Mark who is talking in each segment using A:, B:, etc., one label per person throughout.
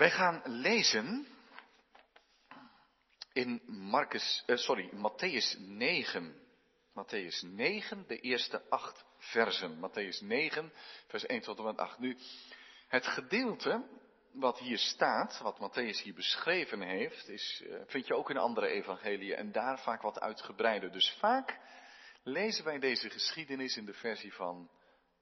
A: Wij gaan lezen in Marcus, uh, sorry, Matthäus 9. Matthäus 9, de eerste acht versen. Matthäus 9, vers 1 tot en met 8. Nu, het gedeelte wat hier staat, wat Matthäus hier beschreven heeft, is, uh, vind je ook in andere evangeliën en daar vaak wat uitgebreider. Dus vaak lezen wij deze geschiedenis in de versie van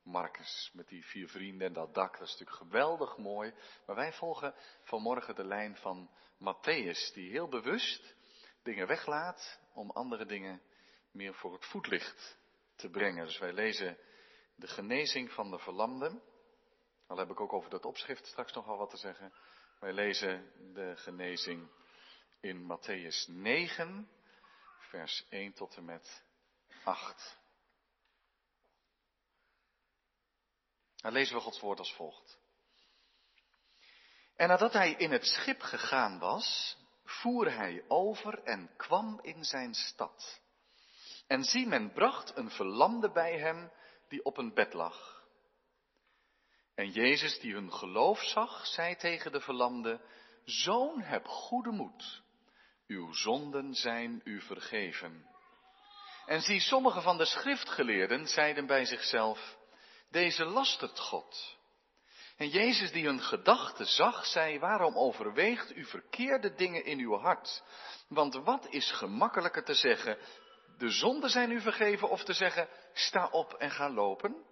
A: Marcus. Met die vier vrienden en dat dak, dat is natuurlijk geweldig mooi. Maar wij volgen vanmorgen de lijn van Matthäus, die heel bewust dingen weglaat om andere dingen meer voor het voetlicht te brengen. Dus wij lezen de genezing van de verlamden. Al heb ik ook over dat opschrift straks nog wel wat te zeggen. Wij lezen de genezing in Matthäus 9, vers 1 tot en met 8. Dan lezen we Gods woord als volgt. En nadat hij in het schip gegaan was, voer hij over en kwam in zijn stad. En zie, men bracht een verlamde bij hem die op een bed lag. En Jezus, die hun geloof zag, zei tegen de verlamde, Zoon, heb goede moed, uw zonden zijn u vergeven. En zie, sommige van de schriftgeleerden zeiden bij zichzelf, deze lastert God. En Jezus die hun gedachten zag, zei, waarom overweegt u verkeerde dingen in uw hart? Want wat is gemakkelijker te zeggen, de zonden zijn u vergeven, of te zeggen, sta op en ga lopen?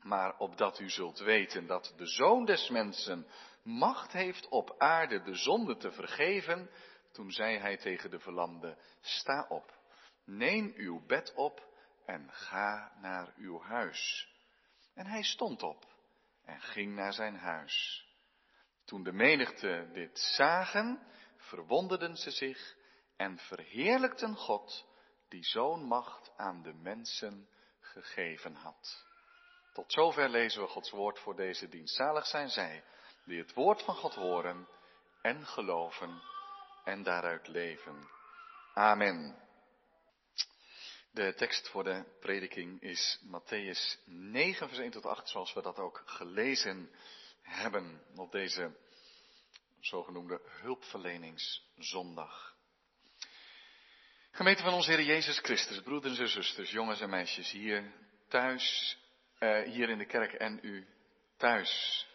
A: Maar opdat u zult weten dat de Zoon des Mensen macht heeft op aarde de zonde te vergeven, toen zei hij tegen de verlamde, sta op, neem uw bed op en ga naar uw huis. En hij stond op en ging naar zijn huis. Toen de menigte dit zagen, verwonderden ze zich en verheerlijkten God, die zo'n macht aan de mensen gegeven had. Tot zover lezen we Gods woord voor deze dienst. Zalig zijn zij die het woord van God horen en geloven en daaruit leven. Amen. De tekst voor de prediking is Matthäus 9, vers 1 tot 8, zoals we dat ook gelezen hebben op deze zogenoemde hulpverleningszondag. Gemeente van onze Heer Jezus Christus, broeders en zusters, jongens en meisjes, hier thuis, uh, hier in de kerk en u thuis.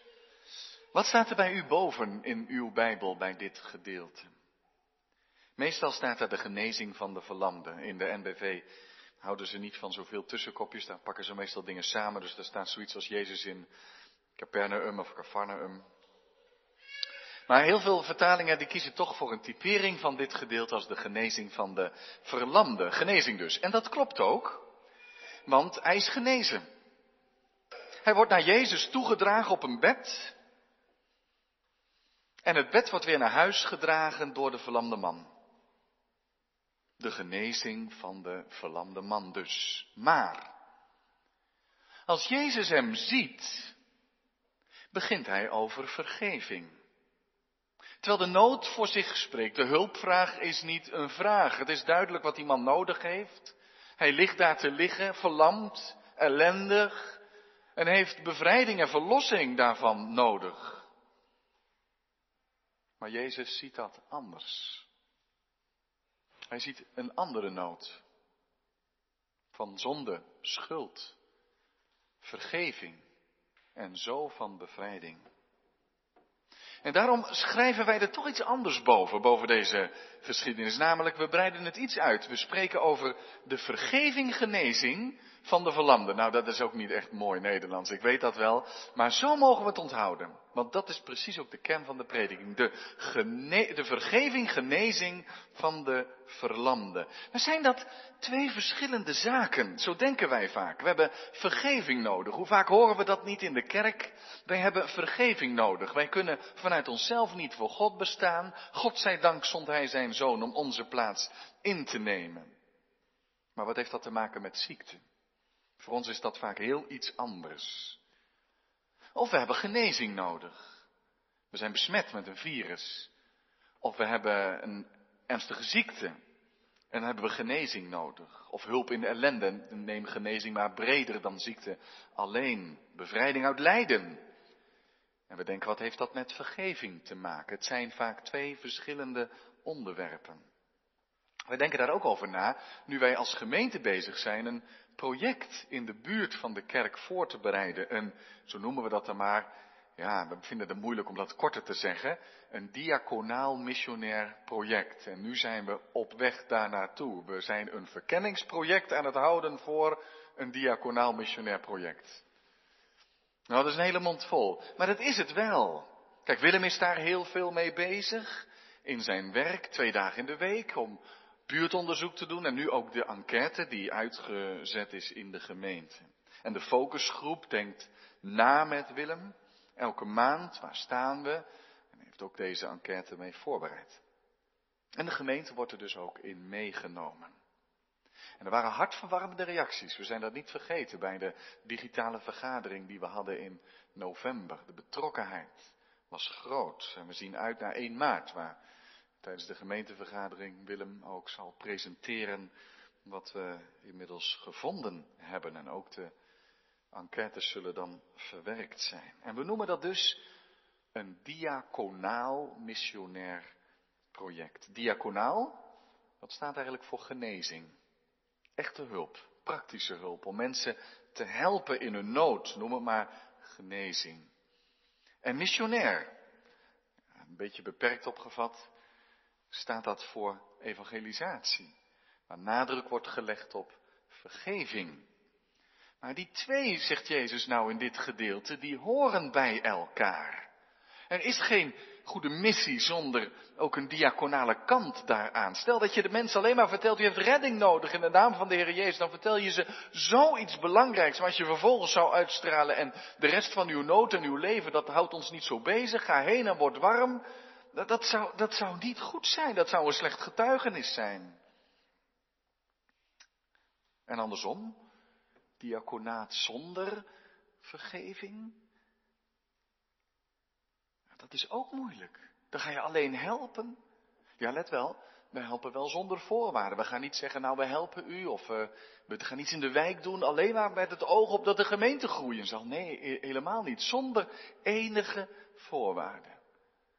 A: Wat staat er bij u boven in uw Bijbel bij dit gedeelte? Meestal staat er de genezing van de verlamde. In de NBV houden ze niet van zoveel tussenkopjes, daar pakken ze meestal dingen samen. Dus daar staat zoiets als Jezus in Capernaum of Cafarnaum. Maar heel veel vertalingen die kiezen toch voor een typering van dit gedeelte als de genezing van de verlamde. Genezing dus. En dat klopt ook, want hij is genezen. Hij wordt naar Jezus toegedragen op een bed. En het bed wordt weer naar huis gedragen door de verlamde man. De genezing van de verlamde man dus. Maar, als Jezus hem ziet, begint hij over vergeving. Terwijl de nood voor zich spreekt. De hulpvraag is niet een vraag. Het is duidelijk wat die man nodig heeft. Hij ligt daar te liggen, verlamd, ellendig. En heeft bevrijding en verlossing daarvan nodig. Maar Jezus ziet dat anders. Hij ziet een andere nood. Van zonde, schuld, vergeving en zo van bevrijding. En daarom schrijven wij er toch iets anders boven, boven deze geschiedenis. Namelijk, we breiden het iets uit. We spreken over de vergeving, genezing van de verlamde. Nou, dat is ook niet echt mooi Nederlands, ik weet dat wel. Maar zo mogen we het onthouden. Want dat is precies ook de kern van de prediking. De, gene de vergeving, genezing van de verlamde. Maar zijn dat twee verschillende zaken? Zo denken wij vaak. We hebben vergeving nodig. Hoe vaak horen we dat niet in de kerk? Wij hebben vergeving nodig. Wij kunnen vanuit onszelf niet voor God bestaan. God zij dank zond Hij zijn zoon om onze plaats in te nemen. Maar wat heeft dat te maken met ziekte? Voor ons is dat vaak heel iets anders. Of we hebben genezing nodig. We zijn besmet met een virus. Of we hebben een ernstige ziekte. En dan hebben we genezing nodig. Of hulp in de ellende. Neem genezing maar breder dan ziekte alleen. Bevrijding uit lijden. En we denken, wat heeft dat met vergeving te maken? Het zijn vaak twee verschillende onderwerpen. We denken daar ook over na, nu wij als gemeente bezig zijn een project in de buurt van de kerk voor te bereiden. Een, zo noemen we dat dan maar, ja, we vinden het moeilijk om dat korter te zeggen, een diaconaal missionair project. En nu zijn we op weg daar naartoe. We zijn een verkenningsproject aan het houden voor een diaconaal missionair project. Nou, dat is een hele mond vol. Maar dat is het wel. Kijk, Willem is daar heel veel mee bezig. In zijn werk, twee dagen in de week, om buurtonderzoek te doen. En nu ook de enquête die uitgezet is in de gemeente. En de focusgroep denkt na met Willem. Elke maand, waar staan we? En heeft ook deze enquête mee voorbereid. En de gemeente wordt er dus ook in meegenomen. En er waren hartverwarmende reacties. We zijn dat niet vergeten bij de digitale vergadering die we hadden in november. De betrokkenheid was groot. En we zien uit naar 1 maart, waar tijdens de gemeentevergadering Willem ook zal presenteren wat we inmiddels gevonden hebben. En ook de enquêtes zullen dan verwerkt zijn. En we noemen dat dus een diaconaal missionair project. Diaconaal, dat staat eigenlijk voor genezing. Echte hulp, praktische hulp, om mensen te helpen in hun nood, noem het maar genezing. En missionair, een beetje beperkt opgevat, staat dat voor evangelisatie. Waar nadruk wordt gelegd op vergeving. Maar die twee, zegt Jezus nou in dit gedeelte, die horen bij elkaar. Er is geen goede missie zonder ook een diaconale kant daaraan. Stel dat je de mensen alleen maar vertelt, u heeft redding nodig in de naam van de Heer Jezus, dan vertel je ze zoiets belangrijks, maar als je vervolgens zou uitstralen en de rest van uw nood en uw leven, dat houdt ons niet zo bezig, ga heen en word warm, dat, dat, zou, dat zou niet goed zijn, dat zou een slecht getuigenis zijn. En andersom, diaconaat zonder vergeving, dat is ook moeilijk. Dan ga je alleen helpen. Ja, let wel, we helpen wel zonder voorwaarden. We gaan niet zeggen, nou we helpen u, of uh, we gaan iets in de wijk doen, alleen maar met het oog op dat de gemeente groeien zal. Nee, helemaal niet. Zonder enige voorwaarden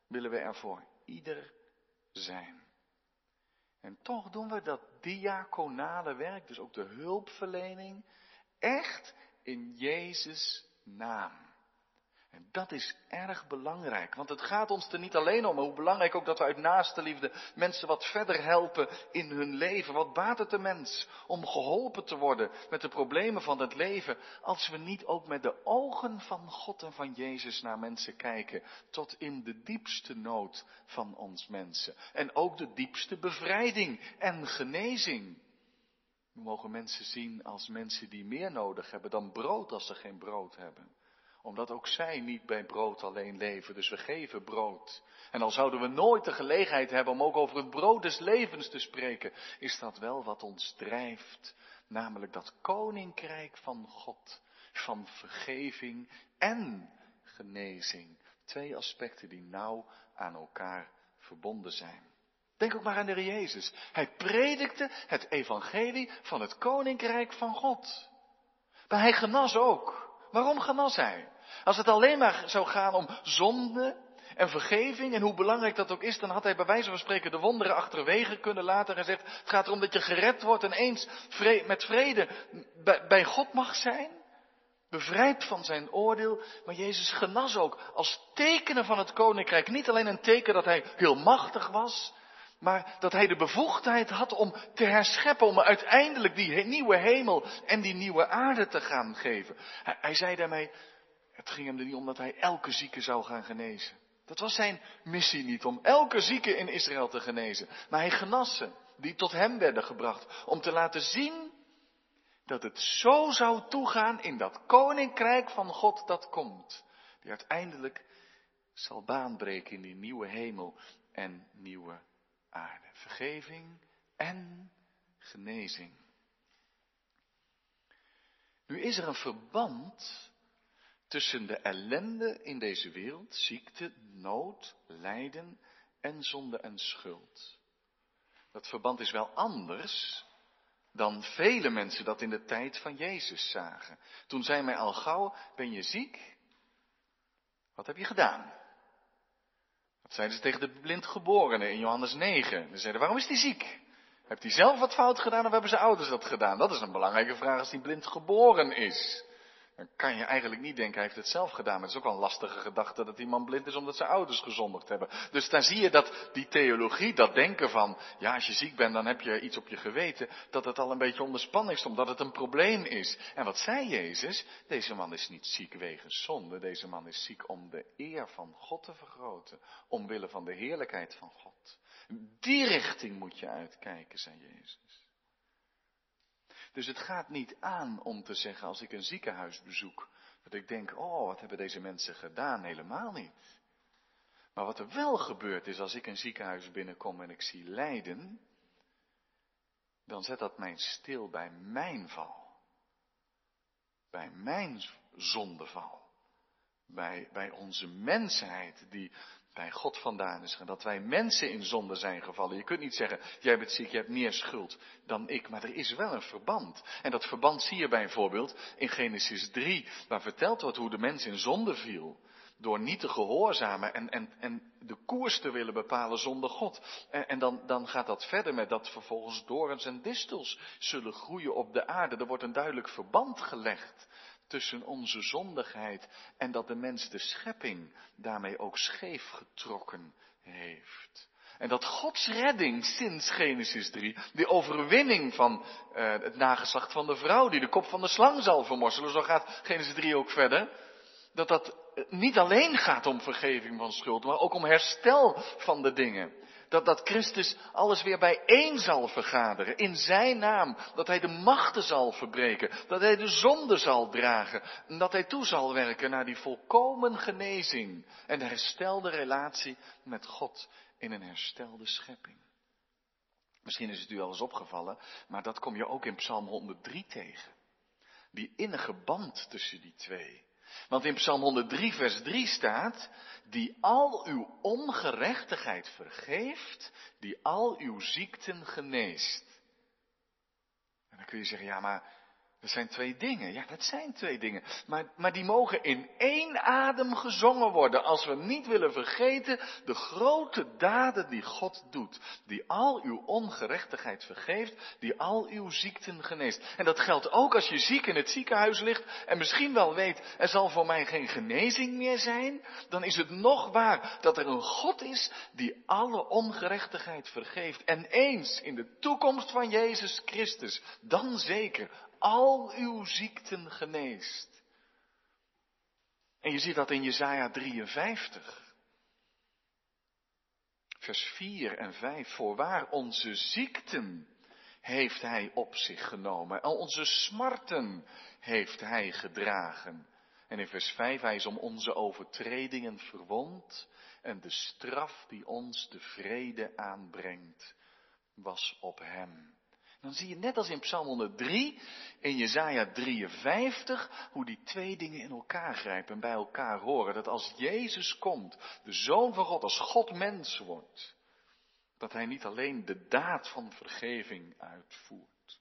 A: willen we er voor ieder zijn. En toch doen we dat diaconale werk, dus ook de hulpverlening, echt in Jezus' naam. En dat is erg belangrijk, want het gaat ons er niet alleen om, hoe belangrijk ook dat we uit naaste liefde mensen wat verder helpen in hun leven. Wat baat het de mens om geholpen te worden met de problemen van het leven, als we niet ook met de ogen van God en van Jezus naar mensen kijken, tot in de diepste nood van ons mensen. En ook de diepste bevrijding en genezing. We mogen mensen zien als mensen die meer nodig hebben dan brood als ze geen brood hebben omdat ook zij niet bij brood alleen leven. Dus we geven brood. En al zouden we nooit de gelegenheid hebben om ook over het brood des levens te spreken, is dat wel wat ons drijft. Namelijk dat koninkrijk van God, van vergeving en genezing. Twee aspecten die nauw aan elkaar verbonden zijn. Denk ook maar aan de Heer Jezus. Hij predikte het evangelie van het koninkrijk van God. Maar hij genas ook. Waarom genas hij? Als het alleen maar zou gaan om zonde en vergeving en hoe belangrijk dat ook is, dan had hij bij wijze van spreken de wonderen achterwege kunnen laten en gezegd, het gaat erom dat je gered wordt en eens met vrede bij God mag zijn. Bevrijd van zijn oordeel, maar Jezus genas ook als tekenen van het koninkrijk. Niet alleen een teken dat hij heel machtig was, maar dat hij de bevoegdheid had om te herscheppen, om uiteindelijk die nieuwe hemel en die nieuwe aarde te gaan geven. Hij zei daarmee, het ging hem er niet om dat hij elke zieke zou gaan genezen. Dat was zijn missie niet, om elke zieke in Israël te genezen. Maar hij genas die tot hem werden gebracht, om te laten zien dat het zo zou toegaan in dat koninkrijk van God dat komt. Die uiteindelijk zal baanbreken in die nieuwe hemel en nieuwe aarde. Vergeving en genezing. Nu is er een verband tussen de ellende in deze wereld, ziekte, nood, lijden en zonde en schuld. Dat verband is wel anders dan vele mensen dat in de tijd van Jezus zagen. Toen zei mij al gauw, ben je ziek? Wat heb je gedaan? Dat zeiden ze tegen de blindgeborene in Johannes 9. Ze zeiden, waarom is hij ziek? Heeft hij zelf wat fout gedaan of hebben zijn ouders dat gedaan? Dat is een belangrijke vraag als hij blind geboren is. Dan kan je eigenlijk niet denken, hij heeft het zelf gedaan. Maar het is ook wel een lastige gedachte dat die man blind is omdat zijn ouders gezondigd hebben. Dus daar zie je dat die theologie, dat denken van, ja als je ziek bent dan heb je iets op je geweten, dat het al een beetje onder spanning stond, dat het een probleem is. En wat zei Jezus? Deze man is niet ziek wegens zonde, deze man is ziek om de eer van God te vergroten, omwille van de heerlijkheid van God. Die richting moet je uitkijken, zei Jezus. Dus het gaat niet aan om te zeggen als ik een ziekenhuis bezoek, dat ik denk, oh wat hebben deze mensen gedaan? Helemaal niet. Maar wat er wel gebeurt is als ik een ziekenhuis binnenkom en ik zie lijden, dan zet dat mij stil bij mijn val. Bij mijn zondeval. Bij, bij onze mensheid die bij God vandaan is. En dat wij mensen in zonde zijn gevallen. Je kunt niet zeggen, jij bent ziek, je hebt meer schuld dan ik. Maar er is wel een verband. En dat verband zie je bijvoorbeeld in Genesis 3, waar verteld wordt hoe de mens in zonde viel. Door niet te gehoorzamen en, en, en de koers te willen bepalen zonder God. En, en dan, dan gaat dat verder met dat vervolgens dorens en distels zullen groeien op de aarde. Er wordt een duidelijk verband gelegd tussen onze zondigheid en dat de mens de schepping daarmee ook scheef getrokken heeft. En dat Gods redding sinds Genesis 3, die overwinning van uh, het nageslacht van de vrouw die de kop van de slang zal vermorselen, zo gaat Genesis 3 ook verder, dat dat niet alleen gaat om vergeving van schuld, maar ook om herstel van de dingen dat, dat Christus alles weer bijeen zal vergaderen in zijn naam. Dat hij de machten zal verbreken. Dat hij de zonde zal dragen. En dat hij toe zal werken naar die volkomen genezing. En de herstelde relatie met God in een herstelde schepping. Misschien is het u al eens opgevallen, maar dat kom je ook in Psalm 103 tegen. Die innige band tussen die twee. Want in Psalm 103, vers 3 staat, die al uw ongerechtigheid vergeeft, die al uw ziekten geneest. En dan kun je zeggen, ja, maar dat zijn twee dingen. Ja, dat zijn twee dingen. Maar, maar die mogen in één adem gezongen worden. Als we niet willen vergeten de grote daden die God doet. Die al uw ongerechtigheid vergeeft. Die al uw ziekten geneest. En dat geldt ook als je ziek in het ziekenhuis ligt. En misschien wel weet, er zal voor mij geen genezing meer zijn. Dan is het nog waar dat er een God is die alle ongerechtigheid vergeeft. En eens in de toekomst van Jezus Christus. Dan zeker al uw ziekten geneest. En je ziet dat in Jesaja 53. Vers 4 en 5. Voorwaar onze ziekten heeft hij op zich genomen. Al onze smarten heeft hij gedragen. En in vers 5, hij is om onze overtredingen verwond. En de straf die ons de vrede aanbrengt, was op hem. Dan zie je net als in Psalm 103, in Jezaja 53, hoe die twee dingen in elkaar grijpen en bij elkaar horen. Dat als Jezus komt, de Zoon van God, als God mens wordt, dat hij niet alleen de daad van vergeving uitvoert,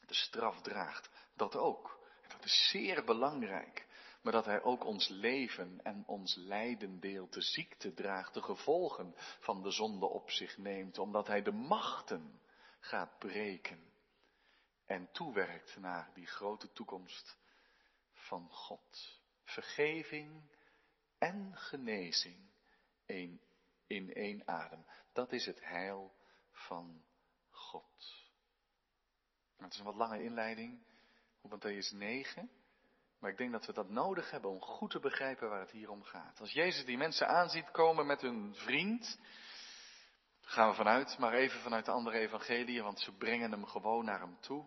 A: de straf draagt, dat ook. Dat is zeer belangrijk. Maar dat hij ook ons leven en ons lijden deelt, de ziekte draagt, de gevolgen van de zonde op zich neemt, omdat hij de machten gaat breken en toewerkt naar die grote toekomst van God. Vergeving en genezing in, in één adem. Dat is het heil van God. Het is een wat lange inleiding op Matthäus 9. Maar ik denk dat we dat nodig hebben om goed te begrijpen waar het hier om gaat. Als Jezus die mensen aanziet komen met hun vriend, gaan we vanuit, maar even vanuit de andere evangelie, want ze brengen hem gewoon naar hem toe.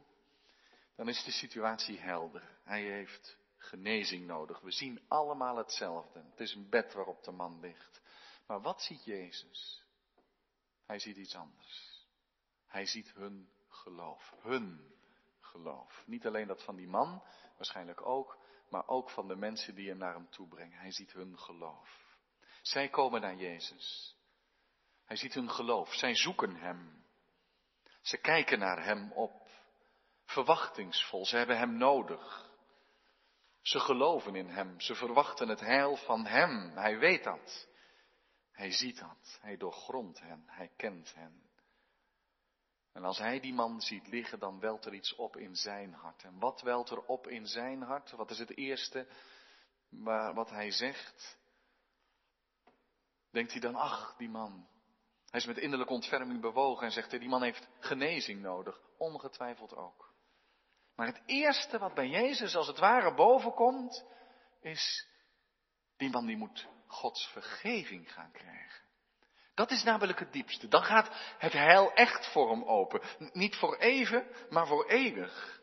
A: Dan is de situatie helder. Hij heeft genezing nodig. We zien allemaal hetzelfde. Het is een bed waarop de man ligt. Maar wat ziet Jezus? Hij ziet iets anders. Hij ziet hun geloof. Hun geloof. Niet alleen dat van die man, waarschijnlijk ook, maar ook van de mensen die hem naar hem toe brengen. Hij ziet hun geloof. Zij komen naar Jezus. Hij ziet hun geloof. Zij zoeken hem. Ze kijken naar hem op. Verwachtingsvol. Ze hebben hem nodig. Ze geloven in Hem, ze verwachten het heil van Hem. Hij weet dat. Hij ziet dat. Hij doorgrondt hen. Hij kent hen. En als hij die man ziet liggen, dan welt er iets op in zijn hart. En wat welt er op in zijn hart? Wat is het eerste wat hij zegt? Denkt hij dan, ach, die man. Hij is met innerlijke ontferming bewogen en zegt, die man heeft genezing nodig. Ongetwijfeld ook. Maar het eerste wat bij Jezus als het ware bovenkomt, is, die man die moet Gods vergeving gaan krijgen. Dat is namelijk het diepste. Dan gaat het heil echt voor hem open. Niet voor even, maar voor eeuwig.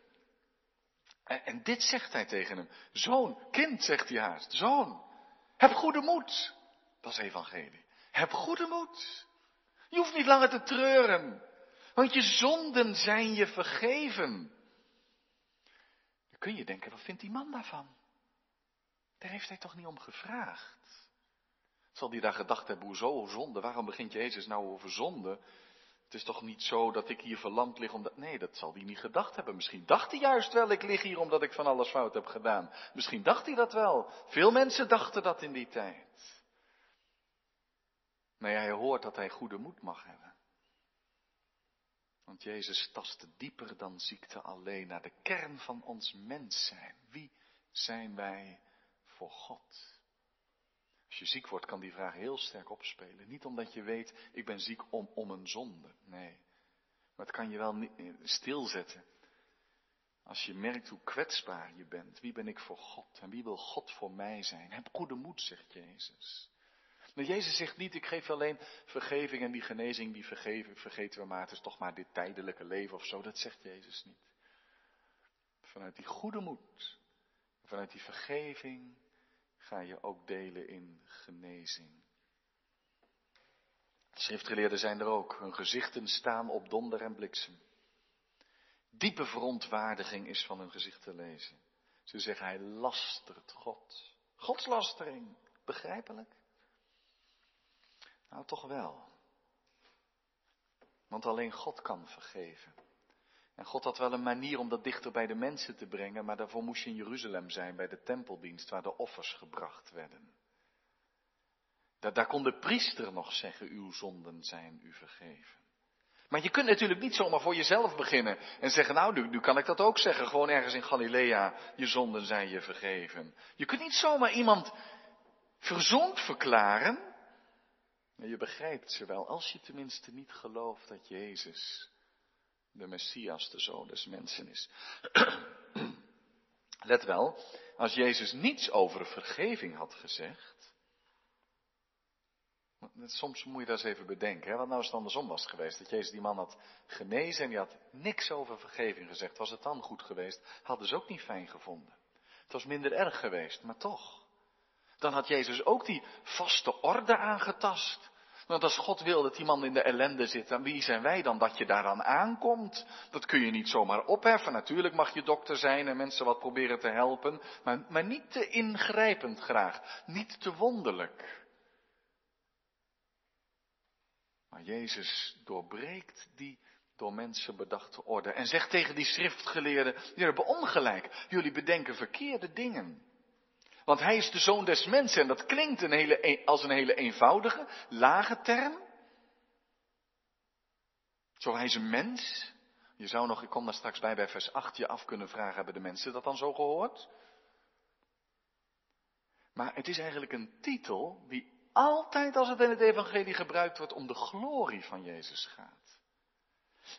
A: En, dit zegt hij tegen hem. Zoon, kind, zegt hij haast. Zoon, heb goede moed. Dat is evangelie. Heb goede moed. Je hoeft niet langer te treuren. Want je zonden zijn je vergeven. Dan kun je denken, wat vindt die man daarvan? Daar heeft hij toch niet om gevraagd? Zal die daar gedacht hebben, hoezo zonde? Waarom begint Jezus nou over zonde? Het is toch niet zo dat ik hier verlamd lig omdat... Nee, dat zal hij niet gedacht hebben. Misschien dacht hij juist wel, ik lig hier omdat ik van alles fout heb gedaan. Misschien dacht hij dat wel. Veel mensen dachten dat in die tijd. Maar hij hoort dat hij goede moed mag hebben. Want Jezus tastte dieper dan ziekte alleen naar de kern van ons mens zijn. Wie zijn wij voor God? Als je ziek wordt, kan die vraag heel sterk opspelen. Niet omdat je weet, ik ben ziek om, om een zonde. Nee. Maar het kan je wel stilzetten. Als je merkt hoe kwetsbaar je bent. Wie ben ik voor God? En wie wil God voor mij zijn? Heb goede moed, zegt Jezus. Maar Jezus zegt niet, ik geef alleen vergeving en die genezing, die vergeven, vergeten we maar. Het is toch maar dit tijdelijke leven of zo. Dat zegt Jezus niet. Vanuit die goede moed, vanuit die vergeving, ga je ook delen in genezing. schriftgeleerden zijn er ook. Hun gezichten staan op donder en bliksem. Diepe verontwaardiging is van hun gezicht te lezen. Ze zeggen, hij lastert God. Godslastering. Begrijpelijk? Nou, toch wel. Want alleen God kan vergeven. En God had wel een manier om dat dichter bij de mensen te brengen, maar daarvoor moest je in Jeruzalem zijn, bij de tempeldienst, waar de offers gebracht werden. Daar, daar kon de priester nog zeggen, uw zonden zijn u vergeven. Maar je kunt natuurlijk niet zomaar voor jezelf beginnen en zeggen, nou, nu, nu kan ik dat ook zeggen, gewoon ergens in Galilea, je zonden zijn je vergeven. Je kunt niet zomaar iemand verzond verklaren. Je begrijpt ze wel, als je tenminste niet gelooft dat Jezus de Messias, de Zoon des Mensen is. Let wel, als Jezus niets over vergeving had gezegd. Soms moet je dat eens even bedenken, hè? wat nou als het andersom was geweest. Dat Jezus die man had genezen en die had niks over vergeving gezegd. Was het dan goed geweest? Hadden ze ook niet fijn gevonden. Het was minder erg geweest, maar toch. Dan had Jezus ook die vaste orde aangetast. Want als God wil dat die man in de ellende zit, dan wie zijn wij dan dat je daaraan aankomt? Dat kun je niet zomaar opheffen. Natuurlijk mag je dokter zijn en mensen wat proberen te helpen, maar, maar niet te ingrijpend graag, niet te wonderlijk. Maar Jezus doorbreekt die door mensen bedachte orde en zegt tegen die schriftgeleerden, jullie hebben ongelijk, jullie bedenken verkeerde dingen. Want hij is de zoon des mensen en dat klinkt een hele, als een hele eenvoudige, lage term. Zo hij is een mens. Je zou nog, ik kom daar straks bij bij vers 8, je af kunnen vragen, hebben de mensen dat dan zo gehoord? Maar het is eigenlijk een titel die altijd als het in het evangelie gebruikt wordt om de glorie van Jezus gaat.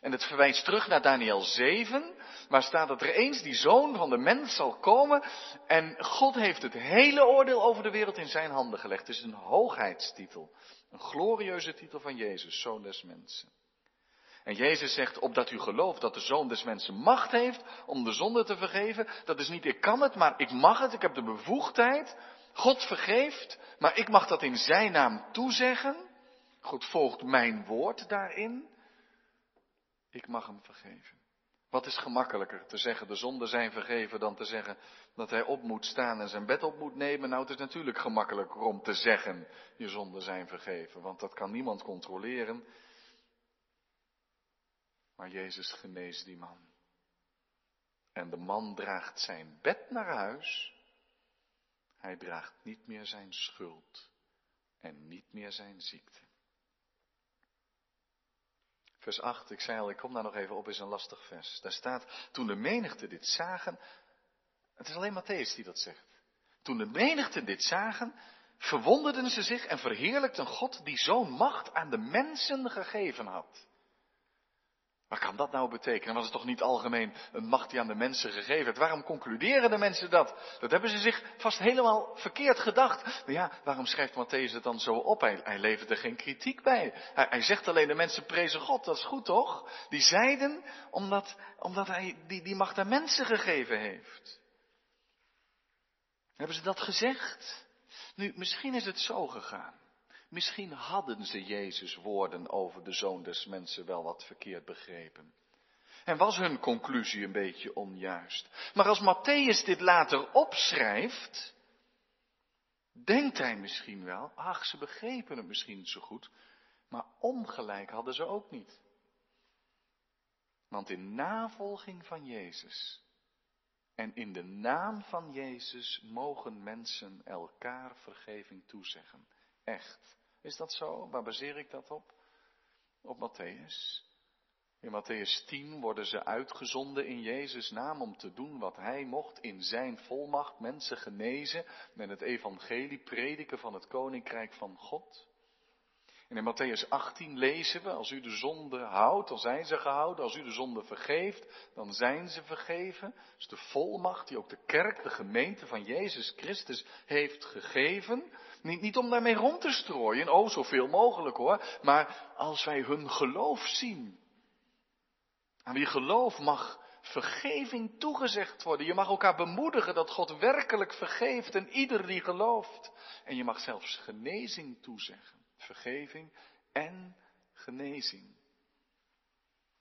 A: En het verwijst terug naar Daniel 7, waar staat dat er eens die zoon van de mens zal komen en God heeft het hele oordeel over de wereld in zijn handen gelegd. Het is een hoogheidstitel, een glorieuze titel van Jezus, zoon des mensen. En Jezus zegt, opdat u gelooft dat de zoon des mensen macht heeft om de zonde te vergeven, dat is niet ik kan het, maar ik mag het, ik heb de bevoegdheid. God vergeeft, maar ik mag dat in zijn naam toezeggen. God volgt mijn woord daarin. Ik mag hem vergeven. Wat is gemakkelijker te zeggen de zonden zijn vergeven dan te zeggen dat hij op moet staan en zijn bed op moet nemen? Nou, het is natuurlijk gemakkelijker om te zeggen je zonden zijn vergeven, want dat kan niemand controleren. Maar Jezus geneest die man. En de man draagt zijn bed naar huis Hij draagt niet meer zijn schuld en niet meer zijn ziekte. Vers 8, ik zei al, ik kom daar nog even op, is een lastig vers. Daar staat, toen de menigte dit zagen, het is alleen Matthäus die dat zegt. Toen de menigte dit zagen, verwonderden ze zich en verheerlijkten God die zo'n macht aan de mensen gegeven had. Wat kan dat nou betekenen? Was het toch niet algemeen een macht die aan de mensen gegeven werd? Waarom concluderen de mensen dat? Dat hebben ze zich vast helemaal verkeerd gedacht. Maar ja, waarom schrijft Matthäus het dan zo op? Hij, hij levert er geen kritiek bij. Hij, hij, zegt alleen de mensen prezen God, dat is goed toch? Die zeiden omdat, omdat hij die, die macht aan mensen gegeven heeft. Hebben ze dat gezegd? Nu, misschien is het zo gegaan. Misschien hadden ze Jezus' woorden over de zoon des mensen wel wat verkeerd begrepen. En was hun conclusie een beetje onjuist. Maar als Matthäus dit later opschrijft, denkt hij misschien wel, ach, ze begrepen het misschien zo goed, maar ongelijk hadden ze ook niet. Want in navolging van Jezus en in de naam van Jezus mogen mensen elkaar vergeving toezeggen. Echt. Is dat zo? Waar baseer ik dat op? Op Matthäus. In Matthäus 10 worden ze uitgezonden in Jezus' naam om te doen wat hij mocht in zijn volmacht, mensen genezen, met het evangelie prediken van het koninkrijk van God. En in Matthäus 18 lezen we, als u de zonde houdt, dan zijn ze gehouden. Als u de zonde vergeeft, dan zijn ze vergeven. Dat is de volmacht die ook de kerk, de gemeente van Jezus Christus heeft gegeven. Niet, niet om daarmee rond te strooien, oh zoveel mogelijk hoor. Maar als wij hun geloof zien. Aan wie geloof mag vergeving toegezegd worden. Je mag elkaar bemoedigen dat God werkelijk vergeeft en ieder die gelooft. En je mag zelfs genezing toezeggen. Vergeving en genezing.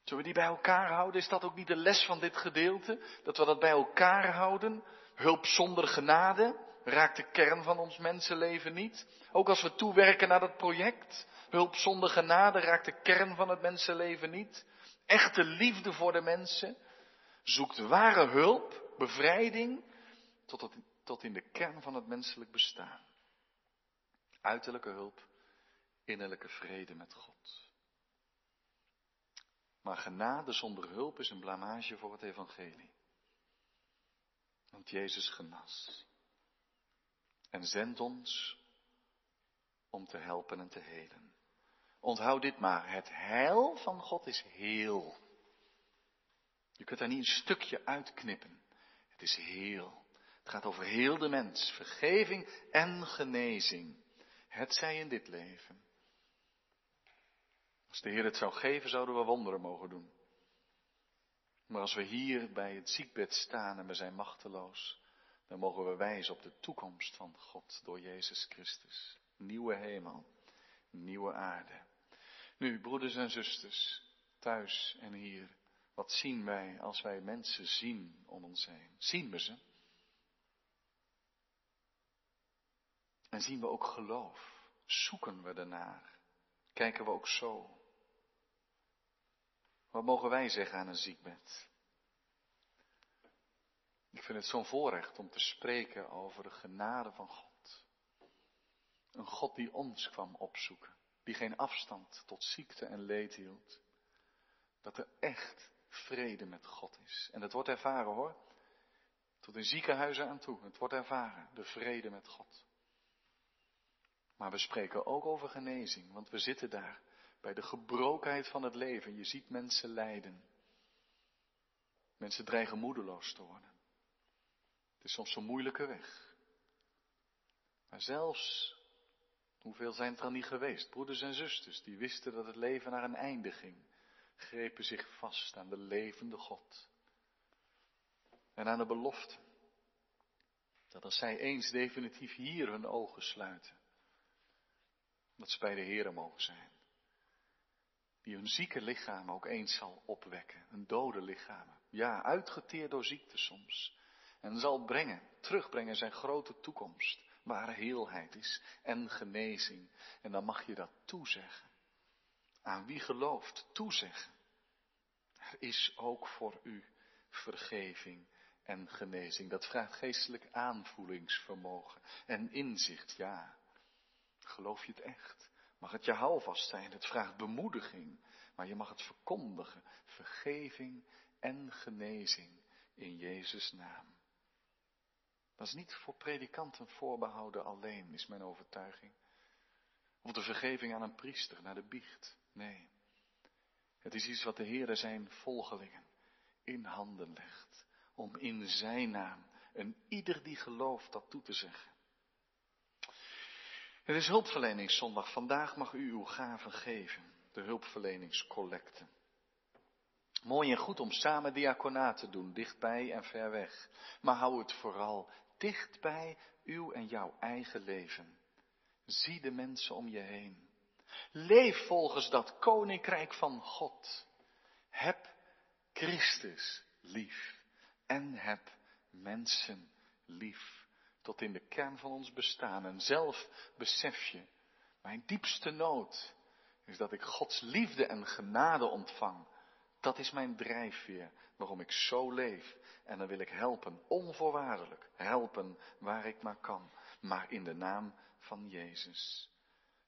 A: Zullen we die bij elkaar houden? Is dat ook niet de les van dit gedeelte? Dat we dat bij elkaar houden? Hulp zonder genade raakt de kern van ons mensenleven niet. Ook als we toewerken naar dat project. Hulp zonder genade raakt de kern van het mensenleven niet. Echte liefde voor de mensen zoekt ware hulp, bevrijding, tot, tot in de kern van het menselijk bestaan. Uiterlijke hulp innerlijke vrede met God. Maar genade zonder hulp is een blamage voor het evangelie. Want Jezus genas. En zendt ons om te helpen en te helen. Onthoud dit maar, het heil van God is heel. Je kunt daar niet een stukje uitknippen. Het is heel. Het gaat over heel de mens, vergeving en genezing. Het zij in dit leven. Als de Heer het zou geven, zouden we wonderen mogen doen. Maar als we hier bij het ziekbed staan en we zijn machteloos, dan mogen we wijzen op de toekomst van God door Jezus Christus. Nieuwe hemel, nieuwe aarde. Nu, broeders en zusters, thuis en hier, wat zien wij als wij mensen zien om ons heen? Zien we ze? En zien we ook geloof? Zoeken we ernaar? Kijken we ook zo? Wat mogen wij zeggen aan een ziekbed? Ik vind het zo'n voorrecht om te spreken over de genade van God. Een God die ons kwam opzoeken, die geen afstand tot ziekte en leed hield. Dat er echt vrede met God is. En dat wordt ervaren hoor. Tot in ziekenhuizen aan toe. Het wordt ervaren, de vrede met God. Maar we spreken ook over genezing, want we zitten daar bij de gebrokenheid van het leven. Je ziet mensen lijden. Mensen dreigen moedeloos te worden. Het is soms een moeilijke weg. Maar zelfs, hoeveel zijn er niet geweest? Broeders en zusters, die wisten dat het leven naar een einde ging, grepen zich vast aan de levende God. En aan de belofte. Dat als zij eens definitief hier hun ogen sluiten, dat ze bij de Here mogen zijn die hun zieke lichaam ook eens zal opwekken. Een dode lichaam. Ja, uitgeteerd door ziekte soms. En zal brengen, terugbrengen zijn grote toekomst. Waar heelheid is en genezing. En dan mag je dat toezeggen. Aan wie gelooft, toezeggen. Er is ook voor u vergeving en genezing. Dat vraagt geestelijk aanvoelingsvermogen en inzicht, ja. Geloof je het echt? Mag het je houvast zijn? Het vraagt bemoediging, maar je mag het verkondigen. Vergeving en genezing in Jezus' naam. Dat is niet voor predikanten voorbehouden alleen, is mijn overtuiging. Of de vergeving aan een priester, naar de biecht. Nee. Het is iets wat de Heere zijn volgelingen in handen legt. Om in zijn naam en ieder die gelooft dat toe te zeggen. Het is hulpverleningszondag. Vandaag mag u uw gaven geven. De hulpverleningscollecte. Mooi en goed om samen diaconaat te doen, dichtbij en ver weg. Maar hou het vooral dichtbij uw en jouw eigen leven. Zie de mensen om je heen. Leef volgens dat koninkrijk van God. Heb Christus lief en heb mensen lief. Tot in de kern van ons bestaan. En zelf besef je, mijn diepste nood is dat ik Gods liefde en genade ontvang. Dat is mijn drijfveer waarom ik zo leef. En dan wil ik helpen, onvoorwaardelijk, helpen waar ik maar kan. Maar in de naam van Jezus.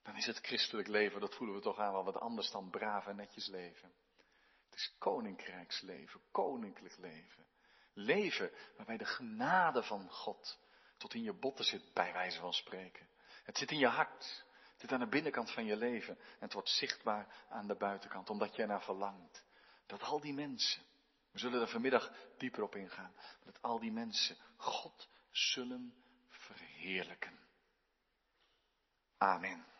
A: Dan is het christelijk leven, dat voelen we toch aan wel wat anders dan braaf en netjes leven. Het is koninkrijksleven, koninklijk leven. Leven waarbij de genade van God tot in je botten zit, bij wijze van spreken. Het zit in je hart. Het zit aan de binnenkant van je leven. En het wordt zichtbaar aan de buitenkant, omdat je ernaar verlangt. Dat al die mensen, we zullen er vanmiddag dieper op ingaan, dat al die mensen God zullen verheerlijken. Amen.